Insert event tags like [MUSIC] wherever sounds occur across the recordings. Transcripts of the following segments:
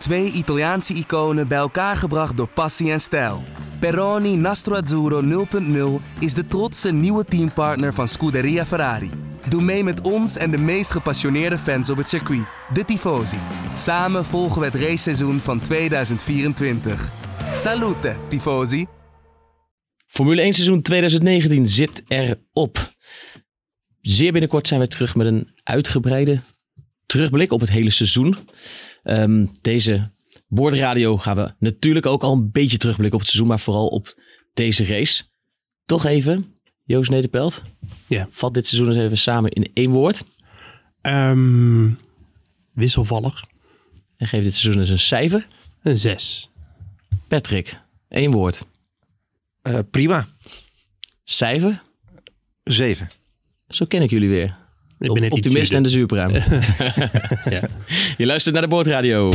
Twee Italiaanse iconen bij elkaar gebracht door passie en stijl. Peroni Nastro Azzurro 0.0 is de trotse nieuwe teampartner van Scuderia Ferrari. Doe mee met ons en de meest gepassioneerde fans op het circuit, de Tifosi. Samen volgen we het raceseizoen van 2024. Salute, Tifosi! Formule 1 seizoen 2019 zit erop. Zeer binnenkort zijn we terug met een uitgebreide terugblik op het hele seizoen. Ehm, deze boordradio gaan we natuurlijk ook al een beetje terugblikken op het seizoen, maar vooral op deze race. Toch even, Joost Nederpelt. Ja. Vat dit seizoen eens even samen in één woord. Ehm, wisselvallig. En geef dit seizoen eens een cijfer. Een 6. Patrick, één woord. Uh, prima. Cijfer? 7. Zo ken ik jullie weer. Ik ben net Optimist en de zuurpruim. [LAUGHS] ja. Je luistert naar de Boordradio.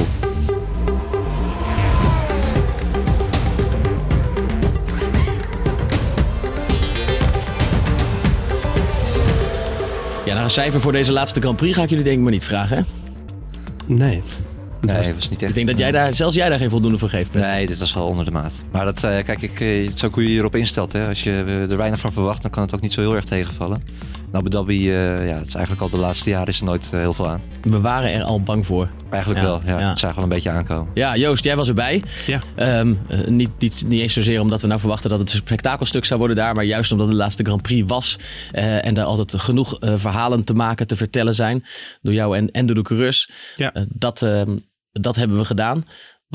Ja, naar een cijfer voor deze laatste Grand Prix ga ik jullie denk ik maar niet vragen, hè? Nee. Nee, dat was niet echt. Ik denk dat jij daar, zelfs jij daar geen voldoende voor geeft. Nee, dit was wel onder de maat. Maar dat, uh, kijk, ik, uh, het is ook hoe je je erop instelt. Hè. Als je uh, er weinig van verwacht, dan kan het ook niet zo heel erg tegenvallen. En Abu Dhabi, ja, het is eigenlijk al de laatste jaren is er nooit heel veel aan. We waren er al bang voor. Eigenlijk Ja, wel, ja. ja. Het zagen wel een beetje aankomen. Ja, Joost, jij was erbij. Ja. Ehm, eh, niet, niet, niet eens zozeer omdat we nou verwachten dat het een spektakelstuk zou worden daar, maar juist omdat het de laatste Grand Prix was eh, en er altijd genoeg eh, verhalen te maken, te vertellen zijn door jou en, en door de coureurs. Ja. Eh, dat, ehm, dat hebben we gedaan.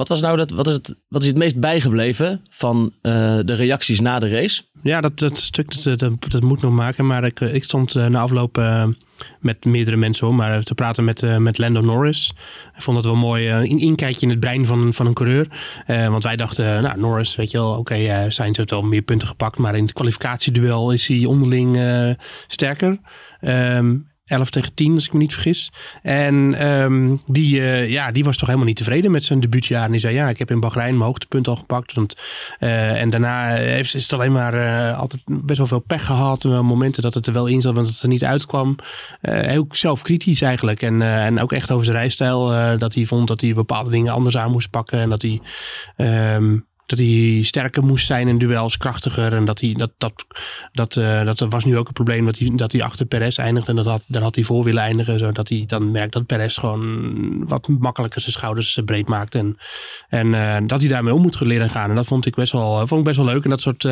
Wat, was nou dat, wat, is het, wat is het meest bijgebleven van eh, de reacties na de race? Ja, dat, dat stuk dat, dat, moet nog maken. Maar ik, ik stond eh, na afloop eh, met meerdere mensen hoor, maar te praten met, met Lando Norris. Ik vond dat wel mooi. een inkijkje in het brein van, van een coureur. Want wij dachten, nou Norris, weet je wel, oké, zijn ze heeft wel meer punten gepakt. Maar in het kwalificatieduel is hij onderling sterker. Ehm 11 tegen 10, als ik me niet vergis. En ehm, die, eh, ja, die was toch helemaal niet tevreden met zijn debuutjaar. En die zei, ja, ik heb in Bahrein mijn hoogtepunt al gepakt. Want, eh, en daarna heeft, is het alleen maar eh, altijd best wel veel pech gehad. Eh, momenten dat het er wel in zat, want het er niet uitkwam. Heel zelfkritisch eigenlijk. En, en ook echt over zijn rijstijl. dat hij vond dat hij bepaalde dingen anders aan moest pakken. En dat hij... ehm, dat hij sterker moest zijn in duels, krachtiger. En dat hij dat, dat, dat, eh, dat was nu ook een probleem dat hij, dat hij achter Perez eindigt. En dat had, daar had hij voor willen eindigen. Zodat hij dan merkt dat Perez gewoon wat makkelijker zijn schouders eh, breed maakt. En, en eh, dat hij daarmee om moet leren gaan. En dat vond ik best wel, vond ik best wel leuk. En dat soort,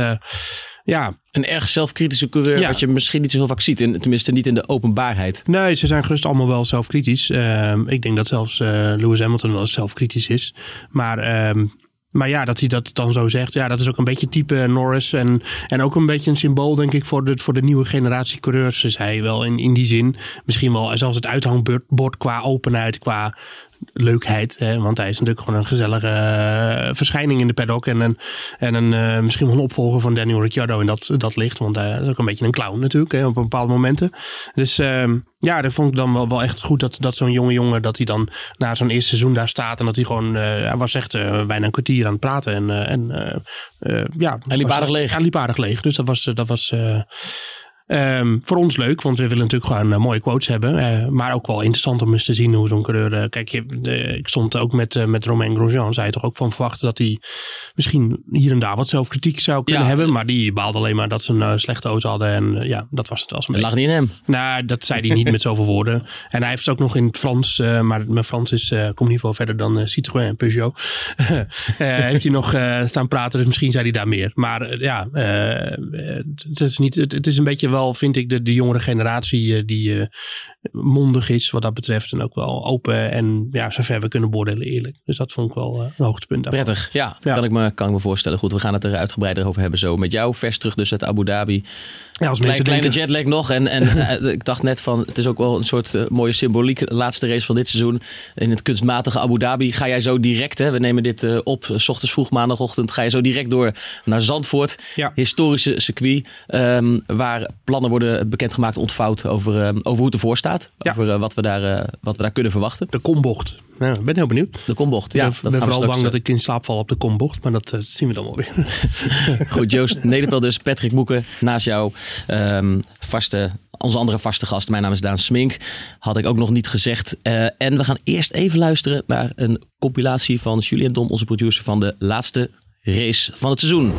ja, Een erg zelfkritische coureur, Ja. wat je misschien niet zo heel vaak ziet, in, tenminste niet in de openbaarheid. Nee, ze zijn gerust allemaal wel zelfkritisch. Ehm, ik denk dat zelfs Lewis Hamilton wel zelfkritisch is. Maar, ehm, maar ja, dat hij dat dan zo zegt. Ja, dat is ook een beetje type Norris. En, en ook een beetje een symbool, denk ik, voor de, voor de nieuwe generatie coureurs. Is hij wel in, in die zin. Misschien wel zelfs het uithangbord qua openheid, qua leukheid. Hè? Want hij is natuurlijk gewoon een gezellige eh, verschijning in de paddock. En een, en een, eh, misschien wel een opvolger van Daniel Ricciardo in dat, dat licht. Want hij is ook een beetje een clown natuurlijk hè, op bepaalde momenten. Dus ehm, ja, dat vond ik dan wel, wel echt goed dat, dat zo'n jonge jongen... dat hij dan na zo'n eerste seizoen daar staat... en dat hij gewoon... eh, hij was echt eh, bijna een kwartier aan het praten. En, eh, en eh, eh, ja, Hij liep aardig leeg. Hij liep aardig leeg. Dus dat was... eh, dat was eh, Ehm, voor ons leuk, want we willen natuurlijk gewoon eh, mooie quotes hebben. eh, maar ook wel interessant om eens te zien hoe zo'n coureur... eh, kijk, je, ik stond ook met, met Romain Grosjean. Zei toch ook van verwachten dat hij misschien hier en daar wat zelfkritiek zou kunnen Ja. hebben. Maar die baalde alleen maar dat ze een slechte auto hadden. En ja, dat was het wel zo'n beetje. lag niet in hem. Nou, dat zei hij niet met zoveel [LAUGHS] woorden. En hij heeft het ook nog in het Frans, maar mijn Frans is, komt niet veel verder dan Citroën en Peugeot. [LAUGHS] Heeft hij nog staan praten, dus misschien zei hij daar meer. Maar ja, het, is niet, het, het is een beetje wel, vind ik, de, de jongere generatie eh, die eh, mondig is wat dat betreft. En ook wel open en ja, zover we kunnen beoordelen eerlijk. Dus dat vond ik wel eh, een hoogtepunt. daarvan. Prettig, ja, Ja. Kan, ik me, kan ik me voorstellen. Goed, we gaan het er uitgebreider over hebben zo. Met jou vers terug dus uit Abu Dhabi. Ja, als Klein, mensen kleine denken, jetlag nog. En, en [LAUGHS] eh, ik dacht net van, het is ook wel een soort eh, mooie symboliek. Laatste race van dit seizoen in het kunstmatige Abu Dhabi. Ga jij zo direct, hè, we nemen dit eh, op, 's ochtends vroeg maandagochtend. Ga je zo direct door naar Zandvoort. Ja. Historische circuit. ehm, waar plannen worden bekendgemaakt, ontvouwd over, uh, over hoe het ervoor staat. Ja. Over uh, wat, we daar, uh, wat we daar kunnen verwachten. De kombocht. Nou, ik ben heel benieuwd. De kombocht, ja. Ik ben, ben vooral bang dat ik in slaap val op de kombocht, maar dat zien we dan wel weer. [LAUGHS] Goed, Joost Nederpel dus, Patrick Moeken naast jou. Um, vaste, onze andere vaste gast, mijn naam is Daan Smink. Had ik ook nog niet gezegd. Uh, en we gaan eerst even luisteren naar een compilatie van Julien Dom, onze producer van de laatste race van het seizoen.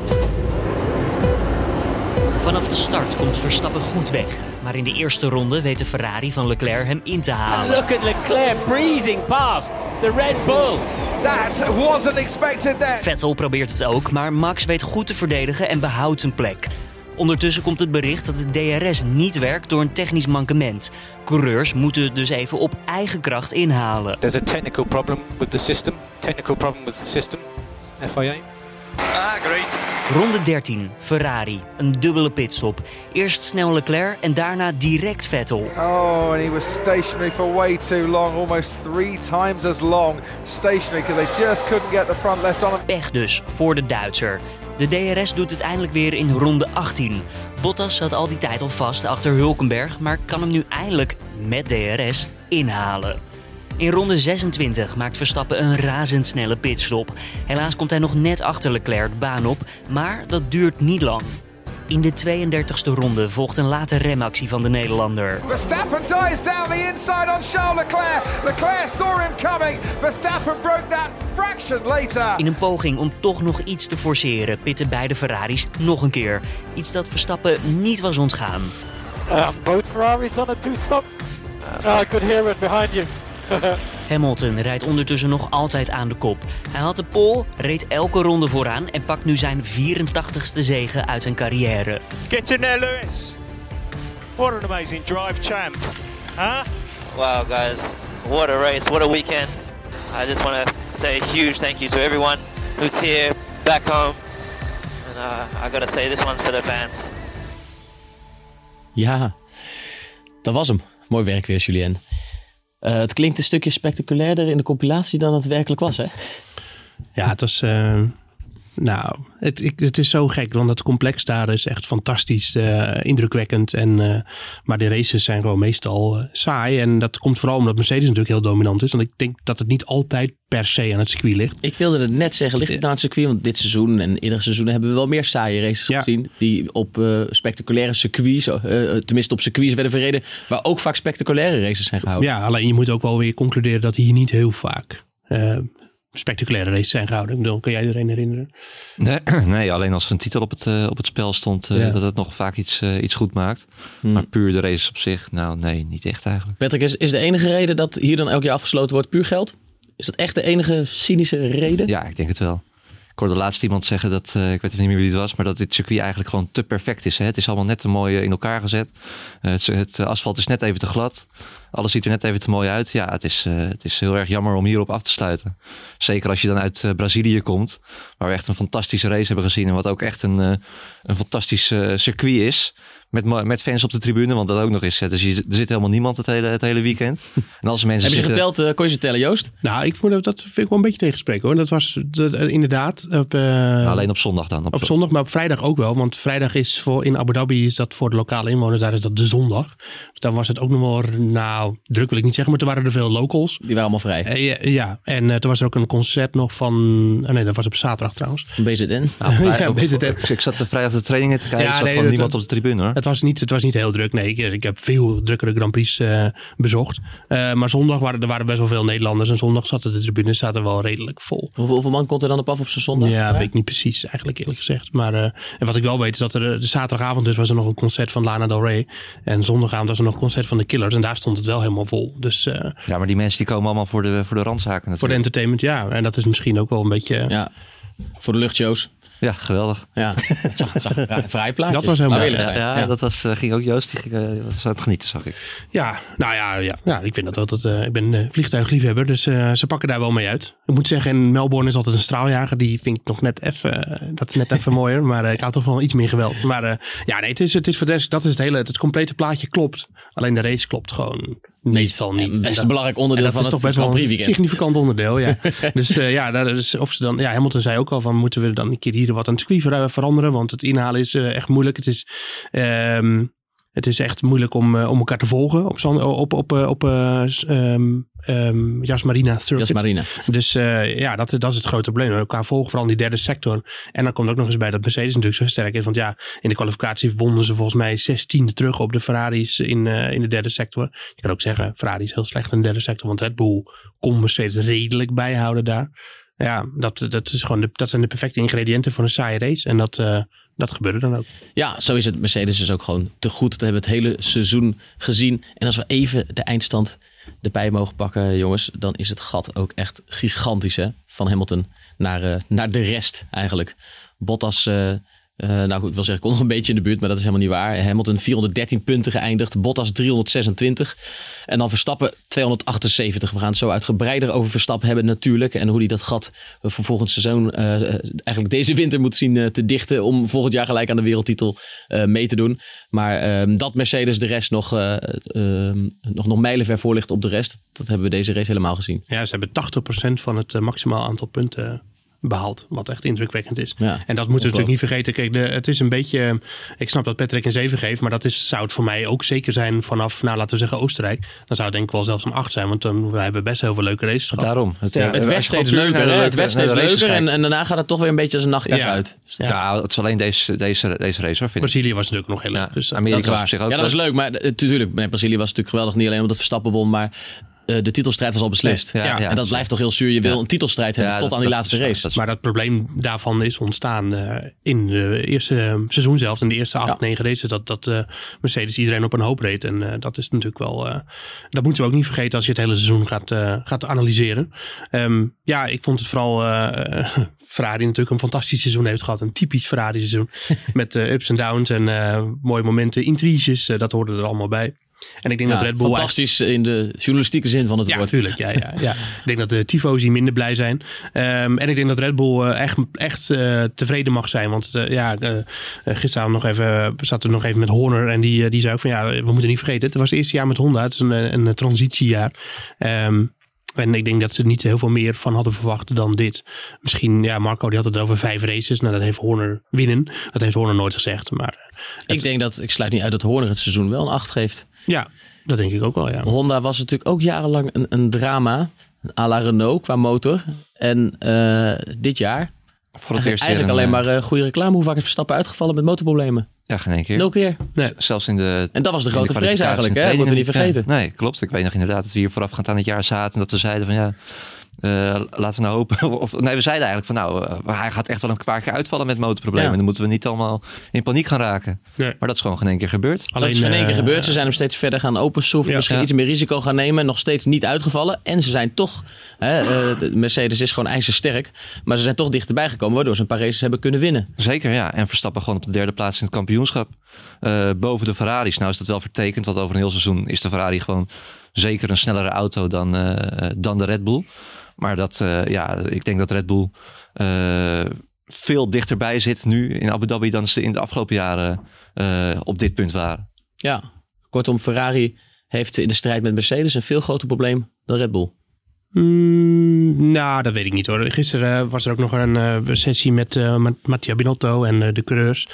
Vanaf de start komt Verstappen goed weg. Maar in de eerste ronde weet de Ferrari van Leclerc hem in te halen. Look at Leclerc breezing past the Red Bull. That wasn't expected there. Vettel probeert het ook, maar Max weet goed te verdedigen en behoudt zijn plek. Ondertussen komt het bericht dat het DRS niet werkt door een technisch mankement. Coureurs moeten het dus even op eigen kracht inhalen. There's a technical problem with the system. Technical problem with the system. FIA. Agreed. Ronde 13, Ferrari. Een dubbele pitstop. Eerst snel Leclerc en daarna direct Vettel. Oh, and he was stationary for way too long. Almost three times as long stationary because they just couldn't get the front left on him. Pech dus voor de Duitser. De DRS doet het eindelijk weer in ronde 18. Bottas zat al die tijd al vast achter Hulkenberg, maar kan hem nu eindelijk met DRS inhalen. In ronde 26 maakt Verstappen een razendsnelle pitstop. Helaas komt hij nog net achter Leclerc de baan op, maar dat duurt niet lang. In de 32e ronde volgt een late remactie van de Nederlander. Verstappen dives down the inside on Charles Leclerc. Leclerc saw him coming. Verstappen broke that fraction later. In een poging om toch nog iets te forceren pitten beide Ferraris nog een keer. Iets dat Verstappen niet was ontgaan. Uh, both Ferraris on a two-stop. Uh, I could hear it behind you. [LAUGHS] Hamilton rijdt ondertussen nog altijd aan de kop. Hij had de pole, reed elke ronde vooraan en pakt nu zijn 84ste zege uit zijn carrière. Get in there, Lewis. What an amazing drive, champ. Huh? Wow, guys. What a race. What a weekend. I just want to say a huge thank you to everyone who's here, back home. And uh, I got to say, this one's for the fans. Ja, dat was hem. Mooi werk weer, Julien. Uh, het klinkt een stukje spectaculairder in de compilatie dan het werkelijk was, hè? Ja, het was. Uh, nou, het, ik, het is zo gek, want het complex daar is echt fantastisch uh, indrukwekkend. En, uh, maar de races zijn gewoon meestal saai. En dat komt vooral omdat Mercedes natuurlijk heel dominant is. Want ik denk dat het niet altijd per se aan het circuit ligt. Ik wilde het net zeggen, ligt het aan het circuit? Want dit seizoen en ieder seizoen hebben we wel meer saaie races ja. gezien. Die op spectaculaire circuits, tenminste op circuits werden verreden. Waar ook vaak spectaculaire races zijn gehouden. Ja, alleen je moet ook wel weer concluderen dat hier niet heel vaak uh, spectaculaire races zijn gehouden. Ik bedoel, kan jij iedereen herinneren? Nee, [CLEARS THROAT] nee, alleen als er een titel op het, uh, op het spel stond, uh, ja. dat het nog vaak iets, uh, iets goed maakt. Hmm. Maar puur de races op zich, nou nee, niet echt eigenlijk. Patrick, is, is de enige reden dat hier dan elk jaar afgesloten wordt puur geld? Is dat echt de enige cynische reden? Ja, ik denk het wel. Ik hoorde laatst iemand zeggen dat, uh, ik weet niet meer wie het was, maar dat dit circuit eigenlijk gewoon te perfect is. Hè? Het is allemaal net te mooi in elkaar gezet. Uh, het, het, asfalt is net even te glad. Alles ziet er net even te mooi uit. Ja, het is, uh, het is heel erg jammer om hierop af te sluiten. Zeker als je dan uit Brazilië komt, waar we echt een fantastische race hebben gezien. En wat ook echt een, een fantastisch circuit is. Met, met fans op de tribune, want dat ook nog eens. Dus je, er zit helemaal niemand het hele, het hele weekend. En als mensen Heb je zitten... geteld? Uh, kon je ze tellen, Joost? Nou, ik vond dat vind ik wel een beetje tegenspreken hoor. Dat was dat, inderdaad. Op, nou, alleen op zondag dan. Op, op zondag, maar op vrijdag ook wel. Want vrijdag is voor in Abu Dhabi is dat voor de lokale inwoners, daar is dat de zondag. Dus dan was het ook nog wel, nou, druk wil ik niet zeggen, maar toen waren er veel locals. Die waren allemaal vrij. Uh, ja, ja, en toen was er ook een concert nog van, oh nee, dat was op zaterdag trouwens. BZN? Nou, [LAUGHS] ja, BZN. Ik zat vrijdag de trainingen te kijken, ja, er zat nee, gewoon niemand op de tribune hoor. Het was niet, het was niet heel druk. Nee, ik, ik heb veel drukkere Grand Prix uh, bezocht. Uh, maar zondag waren er waren best wel veel Nederlanders. En zondag zaten de tribunes zaten wel redelijk vol. Hoeveel, hoeveel man komt er dan op af op zijn zondag? Ja, weet ik niet precies eigenlijk eerlijk gezegd. Maar uh, en wat ik wel weet is dat er de zaterdagavond dus was er nog een concert van Lana Del Rey. En zondagavond was er nog een concert van de Killers. En daar stond het wel helemaal vol. Dus, ja, maar die mensen die komen allemaal voor de, voor de randzaken natuurlijk. Voor de entertainment, ja. En dat is misschien ook wel een beetje... Ja, voor de luchtshows. Ja, geweldig. Ja, het zag, het zag ja, vrij plaatje. Dat was helemaal ja, ja, ja, dat was, uh, ging ook Joost, die ging, uh, was aan het genieten, zag ik. Ja, nou ja, ja, ja ik vind dat altijd, uh, ik ben uh, vliegtuigliefhebber, dus ze pakken daar wel mee uit. Ik moet zeggen, in Melbourne is altijd een straaljager, die vind ik nog net even, dat is net even [LAUGHS] mooier, maar ik hou toch wel iets meer geweld. Maar ja, nee, het is, het is voor de rest, dat is het hele, het complete plaatje klopt, alleen de race klopt gewoon meestal niet. Het best een belangrijk onderdeel dat van is het toch best wel een significant onderdeel, ja. [LAUGHS] dus uh, ja, dat is, of ze dan, ja, Hamilton zei ook al van, moeten we dan een keer hier wat aan het circuit ver, veranderen, want het inhalen is uh, echt moeilijk. Het is, um, Het is echt moeilijk om, eh, om elkaar te volgen op, op, op, eh, op eh, ehm, ehm, Marina Circuit. Jas Marina. Dus ja, dat, dat is het grote probleem. Elkaar volgen, vooral in die derde sector. En dan komt ook nog eens bij dat Mercedes natuurlijk zo sterk is. Want ja, in de kwalificatie wonnen ze volgens mij 16e terug op de Ferraris in, in de derde sector. Je kan ook zeggen, Ferrari is heel slecht in de derde sector. Want Red Bull kon Mercedes redelijk bijhouden daar. Ja, dat, dat, is gewoon de, dat zijn de perfecte ingrediënten voor een saaie race. En dat, dat gebeurde dan ook. Ja, zo is het. Mercedes is ook gewoon te goed. Dat hebben we het hele seizoen gezien. En als we even de eindstand erbij mogen pakken, jongens, dan is het gat ook echt gigantisch hè? van Hamilton naar, eh, naar de rest eigenlijk. Bottas, eh, eh, nou goed, ik wil zeggen, kon nog een beetje in de buurt, maar dat is helemaal niet waar. Hamilton 413 punten geëindigd, Bottas 326 en dan Verstappen 278. We gaan het zo uitgebreider over Verstappen hebben natuurlijk en hoe hij dat gat voor volgend seizoen eh, eigenlijk deze winter moet zien eh, te dichten om volgend jaar gelijk aan de wereldtitel mee te doen. Maar ehm, dat Mercedes de rest nog, eh, ehm, nog, nog mijlenver voor ligt op de rest, dat hebben we deze race helemaal gezien. Ja, ze hebben 80% van het maximaal aantal punten behaald. Wat echt indrukwekkend is. Ja, en dat moeten we natuurlijk niet vergeten. Kijk, de, het is een beetje... eh, Ik snap dat Patrick een 7 geeft. Maar dat is, zou het voor mij ook zeker zijn vanaf, nou laten we zeggen, Oostenrijk. Dan zou het denk ik wel zelfs een 8 zijn. Want dan we hebben best heel veel leuke races gehad. Daarom. Het, Ja, eh, Het werd steeds leuker, hè? het werd steeds leuker en, daarna gaat het toch weer een beetje als een nachtkaars Ja. uit. Ja, het is alleen deze, deze, deze race hoor, vind ik. Brazilië was natuurlijk nog heel leuk. Ja, Dus, eh, Amerika is was zich ook ja, dat was leuk. Maar natuurlijk, bij Brazilië was natuurlijk geweldig. Niet alleen omdat Verstappen won, maar eh, de titelstrijd was al beslist. Ja, ja, en dat blijft toch heel zuur. Je wil een titelstrijd hebben Ja, tot dat- aan die laatste race. Dat is Maar dat probleem daarvan is ontstaan eh, in de eerste eh, seizoen zelf. In de eerste acht, Ja. negen races. Dat, dat eh, Mercedes iedereen op een hoop reed. En eh, dat is natuurlijk wel... eh, dat moeten we ook niet vergeten als je het hele seizoen gaat, eh, gaat analyseren. Ehm, ja, ik vond het vooral... eh [LAUGHS] Ferrari natuurlijk een fantastisch seizoen heeft gehad. Een typisch Ferrari seizoen. [LAUGHS] met eh, ups en downs en eh, mooie momenten. Intriges, dat hoorde er allemaal bij. En ik denk Ja, dat Red Bull... fantastisch in de journalistieke zin van het Ja, woord. natuurlijk. Ja, ja, ja. ik denk dat de tifosi minder blij zijn. Ehm, en ik denk dat Red Bull eh, echt, echt eh, tevreden mag zijn. Want eh, ja, eh, eh, gisteren nog even, zaten we nog even met Horner. En die, eh, die zei ook van ja, we moeten niet vergeten. Het was het eerste jaar met Honda. Het is een, een, transitiejaar. Ehm, en ik denk dat ze er niet heel veel meer van hadden verwacht dan dit. Misschien, ja, Marco die had het over vijf races. Nou, dat heeft Horner winnen. Dat heeft Horner nooit gezegd. Maar eh, Ik denk dat, ik sluit niet uit dat Horner het seizoen wel een 8 geeft. Ja, dat denk ik ook wel, ja. Honda was natuurlijk ook jarenlang een, een drama. à la Renault qua motor. En eh, dit jaar Voor het eigenlijk, eerst eigenlijk alleen een, maar eh, goede reclame. Hoe vaak is Verstappen uitgevallen met motorproblemen? Ja, geen één keer. Nul keer. Nee. Zelfs in de En dat was de grote vrees eigenlijk, en hè? Moeten we niet vergeten. Ja, nee, klopt. Ik weet nog inderdaad dat we hier voorafgaand aan het jaar zaten. En dat we zeiden van ja, eh, laten we nou hopen. [LAUGHS] Of, nee, we zeiden eigenlijk van nou, eh, hij gaat echt wel een paar keer uitvallen met motorproblemen. Ja. Dan moeten we niet allemaal in paniek gaan raken. Nee. Maar dat is gewoon geen één keer gebeurd. dat is in één keer eh, gebeurd. Ze zijn hem steeds verder gaan opensoeven. Ja. misschien Ja. iets meer risico gaan nemen. Nog steeds niet uitgevallen. En ze zijn toch... Hè, eh, Mercedes is gewoon ijzersterk. Maar ze zijn toch dichterbij gekomen. Waardoor ze een paar races hebben kunnen winnen. Zeker, ja. En Verstappen gewoon op de derde plaats in het kampioenschap. Eh, boven de Ferraris. Nou is dat wel vertekend, want over een heel seizoen is de Ferrari gewoon zeker een snellere auto dan, eh, dan de Red Bull. Maar dat, eh, ja, ik denk dat Red Bull eh, veel dichterbij zit nu in Abu Dhabi dan ze in de afgelopen jaren op dit punt waren. Ja, kortom, Ferrari heeft in de strijd met Mercedes een veel groter probleem dan Red Bull. Mm, nou, dat weet ik niet hoor. Gisteren eh, was er ook nog een eh, sessie met met Mattia Binotto en de coureurs.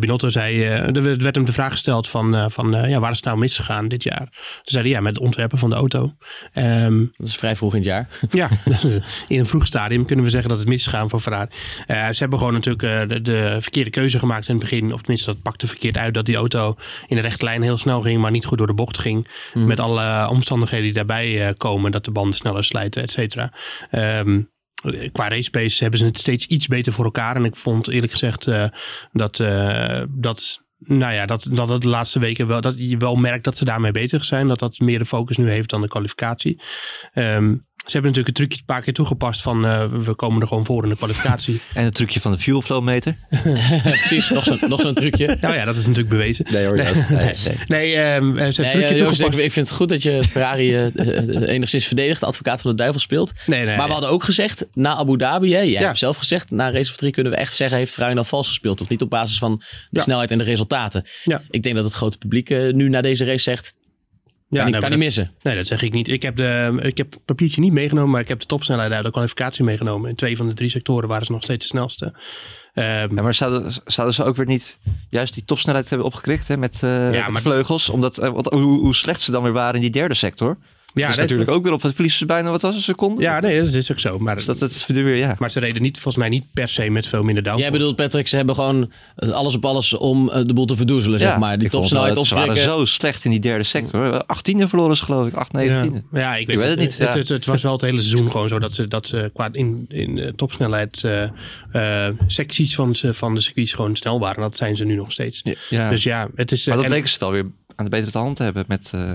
Binotto zei, er werd- hem de vraag gesteld van, van ja, waar is het nou misgegaan dit jaar? Toen zei hij, ja, met het ontwerpen van de auto. Ehm, Dat is vrij vroeg in het jaar. [LAUGHS] ja, in een vroeg stadium kunnen we zeggen dat het misgegaan voor Ferrari. Ze hebben gewoon natuurlijk de, de verkeerde keuze gemaakt in het begin. Of tenminste, dat pakte verkeerd uit dat die auto in de rechte lijn heel snel ging, maar niet goed door de bocht ging. Met alle omstandigheden die daarbij komen, dat de banden sneller slijten, et cetera. Ehm, qua race pace hebben ze het steeds iets beter voor elkaar. En ik vond eerlijk gezegd eh, dat, eh, dat nou ja, dat, dat het de laatste weken wel, dat je wel merkt dat ze daarmee bezig zijn. Dat dat meer de focus nu heeft dan de kwalificatie. Ehm, ze hebben natuurlijk het trucje een paar keer toegepast van eh, we komen er gewoon voor in de kwalificatie. En het trucje van de fuel flow meter. [LAUGHS] Precies, nog zo'n nog zo'n trucje. [LAUGHS] nou ja, dat is natuurlijk bewezen. Nee hoor, Nee, nee, nee, [LAUGHS] ehm, eh, ze hebben Nee, het trucje eh, Joost, ik, toegepast. ik vind het goed dat je Ferrari eh, eh, enigszins verdedigt, de advocaat van de duivel speelt. Nee, nee, maar we hadden ook gezegd, na Abu Dhabi, hè, jij Ja. hebt zelf gezegd, na race of 3 kunnen we echt zeggen, heeft Ferrari nou vals gespeeld? Of niet op basis van de Ja. snelheid en de resultaten. Ja. Ik denk dat het grote publiek nu na deze race zegt, Ja, kan nee, niet maar missen. Nee, dat zeg ik niet. Ik heb, de, ik heb het papiertje niet meegenomen, maar ik heb de topsnelheid uit de kwalificatie meegenomen. In twee van de drie sectoren waren ze nog steeds de snelste. Ehm, Ja, maar zouden, zouden ze ook weer niet juist die topsnelheid hebben opgekrikt hè, met, eh, Ja, met maar- vleugels? Omdat, eh, wat, hoe, hoe slecht ze dan weer waren in die derde sector. Ja, dus dat- natuurlijk ook weer op. Het verliezen ze bijna, wat was een seconde? Ja, nee, dat is ook zo. Maar, Dus dat, dat is weer, ja. maar ze reden niet, volgens mij niet per se met veel minder downforce. Jij bedoelt, Patrick, ze hebben gewoon eh, alles op alles om eh, de boel te verdoezelen, zeg maar. Die topsnelheid Ze waren zo slecht in die derde sector. 18e verloren ze geloof ik, 8, 19e. Ja, ja ik weet, Ik weet het niet, Het, ja. het, het was wel het hele seizoen gewoon zo dat ze, dat ze qua in, in eh, topsnelheid secties van, ze, van de circuits gewoon snel waren. Dat zijn ze nu nog steeds. Ja. Dus ja, het is... maar dat en- leken ze wel weer aan de betere hand te hebben. Met, eh,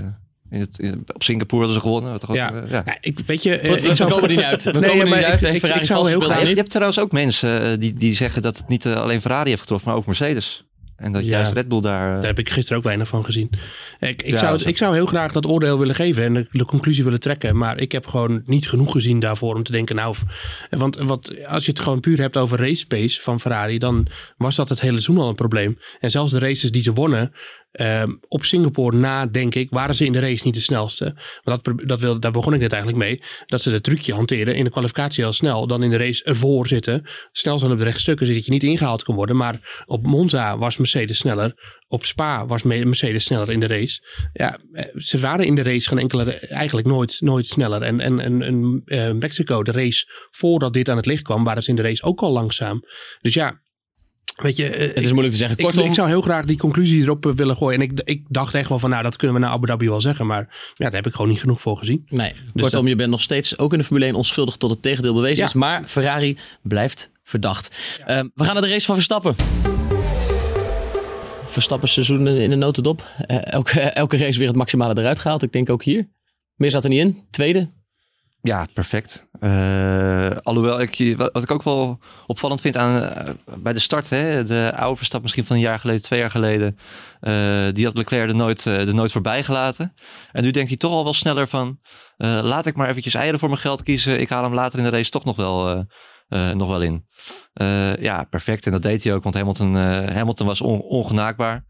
in het, in- op Singapore hadden ze gewonnen. Toch ook, ja. eh, ja. Ja, ik, weet je, eh, Goed, we- ik we zou- komen er niet uit. [LAUGHS] We Nee, komen maar niet ik- uit. ik- zou heel graag- Je hebt trouwens ook mensen eh, die, die zeggen dat het niet alleen Ferrari heeft getroffen, maar ook Mercedes. En dat Ja. juist Red Bull daar... Daar heb ik gisteren ook weinig van gezien. Ik, ik, Ja, zou, het- ik zou heel graag dat oordeel willen geven en de, de conclusie willen trekken. Maar ik heb gewoon niet genoeg gezien daarvoor om te denken, nou... Want wat, als je het gewoon puur hebt over race pace van Ferrari, dan was dat het hele seizoen al een probleem. En zelfs de races die ze wonnen, ehm, op Singapore na, denk ik, waren ze in de race niet de snelste. Maar dat, dat daar begon ik net eigenlijk mee. Dat ze het trucje hanteren in de kwalificatie heel snel. Dan in de race ervoor zitten. Snel zijn op de rechtstukken, zodat je niet ingehaald kan worden. Maar op Monza was Mercedes sneller. Op Spa was Me- Mercedes sneller in de race. Ja, eh, ze waren in de race geen enkele, eigenlijk nooit, nooit sneller. En, en, en, en eh, Mexico, de race voordat dit aan het licht kwam, waren ze in de race ook al langzaam. Dus ja, weet je... eh, Het is ik- moeilijk te zeggen. ik, Kortom, ik zou heel graag die conclusie erop eh, willen gooien. En ik, ik dacht echt wel van, nou, dat kunnen we naar Abu Dhabi wel zeggen. Maar ja, daar heb ik gewoon niet genoeg voor gezien. Nee, Dus kortom, dat- je bent nog steeds ook in de Formule 1 onschuldig tot het tegendeel bewezen Ja. is. Maar Ferrari blijft verdacht. Ehm, we gaan naar de race van Verstappen. Verstappen seizoen in de notendop. Eh, elke, [LAUGHS] elke race weer het maximale eruit gehaald. Ik denk ook hier. Meer zat er niet in. Tweede. Ja, perfect. Eh, alhoewel ik, wat ik ook wel opvallend vind aan, eh, bij de start, hè, de oude Verstappen misschien van een jaar geleden, twee jaar geleden, eh, die had Leclerc er nooit, er nooit voorbij gelaten. En nu denkt hij toch al wel sneller van, laat ik maar eventjes eieren voor mijn geld kiezen. Ik haal hem later in de race toch nog wel, nog wel in. Ja, perfect. En dat deed hij ook, want Hamilton, Hamilton was on- ongenaakbaar.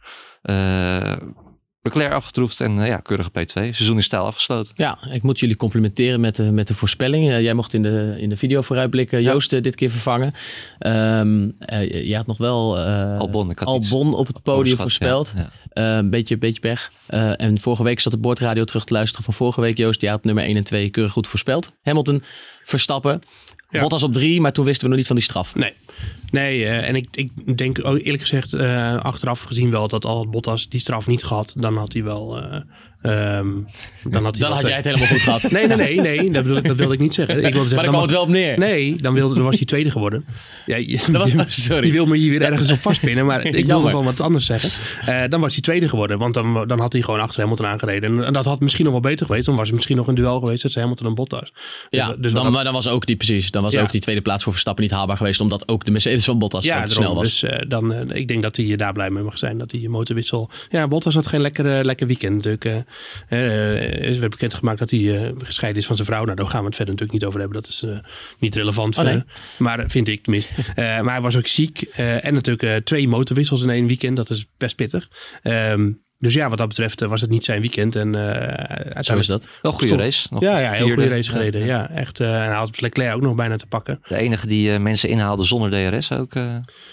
Leclerc afgetroefd en eh, ja, keurige P2. Seizoen is stijl afgesloten. Ja, ik moet jullie complimenteren met de, met de voorspelling. Eh, jij mocht in de, in de video vooruitblikken Joost eh, dit keer vervangen. Ehm eh, je had nog wel Albon, had Albon op het podium ja, voorspeld. ja. Een beetje, beetje pech. En vorige week zat de boordradio terug te luisteren van vorige week. Joost, die had nummer 1 en 2 keurig goed voorspeld. Hamilton, Verstappen. Ja. Bottas op 3, maar toen wisten we nog niet van die straf. Nee, nee eh, en ik, ik denk ook eerlijk gezegd eh, achteraf gezien wel dat al Bottas die straf niet gehad, dan had hij wel... eh, ehm, dan had, Dan jij het helemaal goed gehad. Nee, nee, nee, nee dat, ik, dat wilde ik niet zeggen. Ik wilde zeggen Maar daar kwam dan het wel op neer. Nee, dan, wilde, dan was hij tweede geworden. Ja, je, was- sorry. je wil me hier weer ergens op vastpinnen, maar ik wilde gewoon wat anders zeggen. Eh, dan was hij tweede geworden, want dan, dan had hij gewoon achter Hamilton aangereden. En dat had misschien nog wel beter geweest. Dan was er misschien nog een duel geweest tussen Hamilton en Bottas. Dus, Ja, dus dan, maar dan was ook die precies. Dan was Ja. ook die tweede plaats voor Verstappen niet haalbaar geweest, omdat ook de Mercedes van Bottas ja, daarom. snel was. Dus eh, dan, eh, ik denk dat hij daar blij mee mag zijn. Dat hij motorwissel... Ja, Bottas had geen lekker, eh, lekker weekend natuurlijk. Eh eh, er werd bekendgemaakt dat hij eh, gescheiden is van zijn vrouw. Nou, daar gaan we het verder natuurlijk niet over hebben. Dat is eh, niet relevant. Oh, nee. maar vind ik tenminste. [LAUGHS] Maar hij was ook ziek. en natuurlijk twee motorwissels in één weekend. Dat is best pittig. Ehm, dus ja, wat dat betreft eh, was het niet zijn weekend. En, eh, uiteindelijk- Zo is dat. Wel een goede Stond- race. Nog Ja, ja, heel vierde. goede race gereden. Ja, Ja, echt. eh, en hij had Leclerc ook nog bijna te pakken. De enige die eh, mensen inhaalde zonder DRS ook. eh,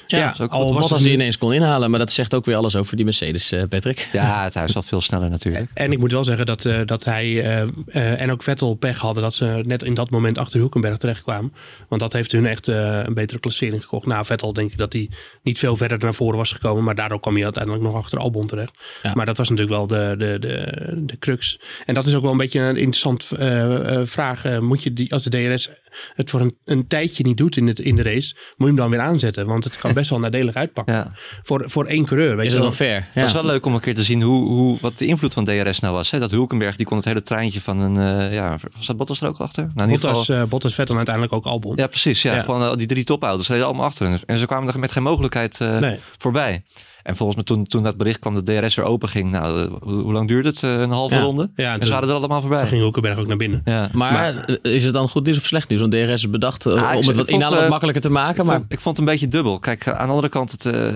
Ja, Ja, ook al goed. was die nu- ineens kon inhalen, maar dat zegt ook weer alles over die Mercedes, eh, Patrick. Ja, het hij is wel veel sneller natuurlijk. En ik moet wel zeggen dat, eh, dat hij eh, eh, en ook Vettel pech hadden dat ze net in dat moment achter Hulkenberg terechtkwamen. Want dat heeft hun echt eh, een betere klassering gekocht. Na Vettel denk ik dat hij niet veel verder naar voren was gekomen. Maar daardoor kwam hij uiteindelijk nog achter Albon terecht. Ja. Maar dat was natuurlijk wel de, de, de, de crux. En dat is ook wel een beetje een interessant eh, eh, vraag. Eh, moet je die, als de DRS het voor een, een tijdje niet doet in, het, in de race, moet je hem dan weer aanzetten. Want het kan best wel nadelig uitpakken. Ja. Voor, voor één coureur. Weet Is je dat wel. wel fair? Het Ja. was wel leuk om een keer te zien hoe, hoe, wat de invloed van DRS nou was. Hè? Dat Hulkenberg die kon het hele treintje van een... eh, ja, was dat Bottas er ook achter? Nou, in Bottas, geval, eh, Bottas, Vettel en uiteindelijk ook Albon. ja, precies. Ja, Ja. Gewoon eh, die drie topauto's reden allemaal achter. En ze kwamen er met geen mogelijkheid eh, Nee. voorbij. En volgens mij toen, toen dat bericht kwam dat DRS weer open ging. Nou, hoe, hoe lang duurde het? Eh, een halve Ja. ronde? Ja, en toen- ze waren er allemaal voorbij. Toen ging Hulkenberg ook naar binnen. Ja. Maar, is het dan goed nieuws of slecht nieuws? Want DRS is bedacht eh, Ah, ik om het wat inhalen eh, makkelijker te maken. Ik Maar vond, ik vond het een beetje dubbel. Kijk, aan de andere kant, het, eh,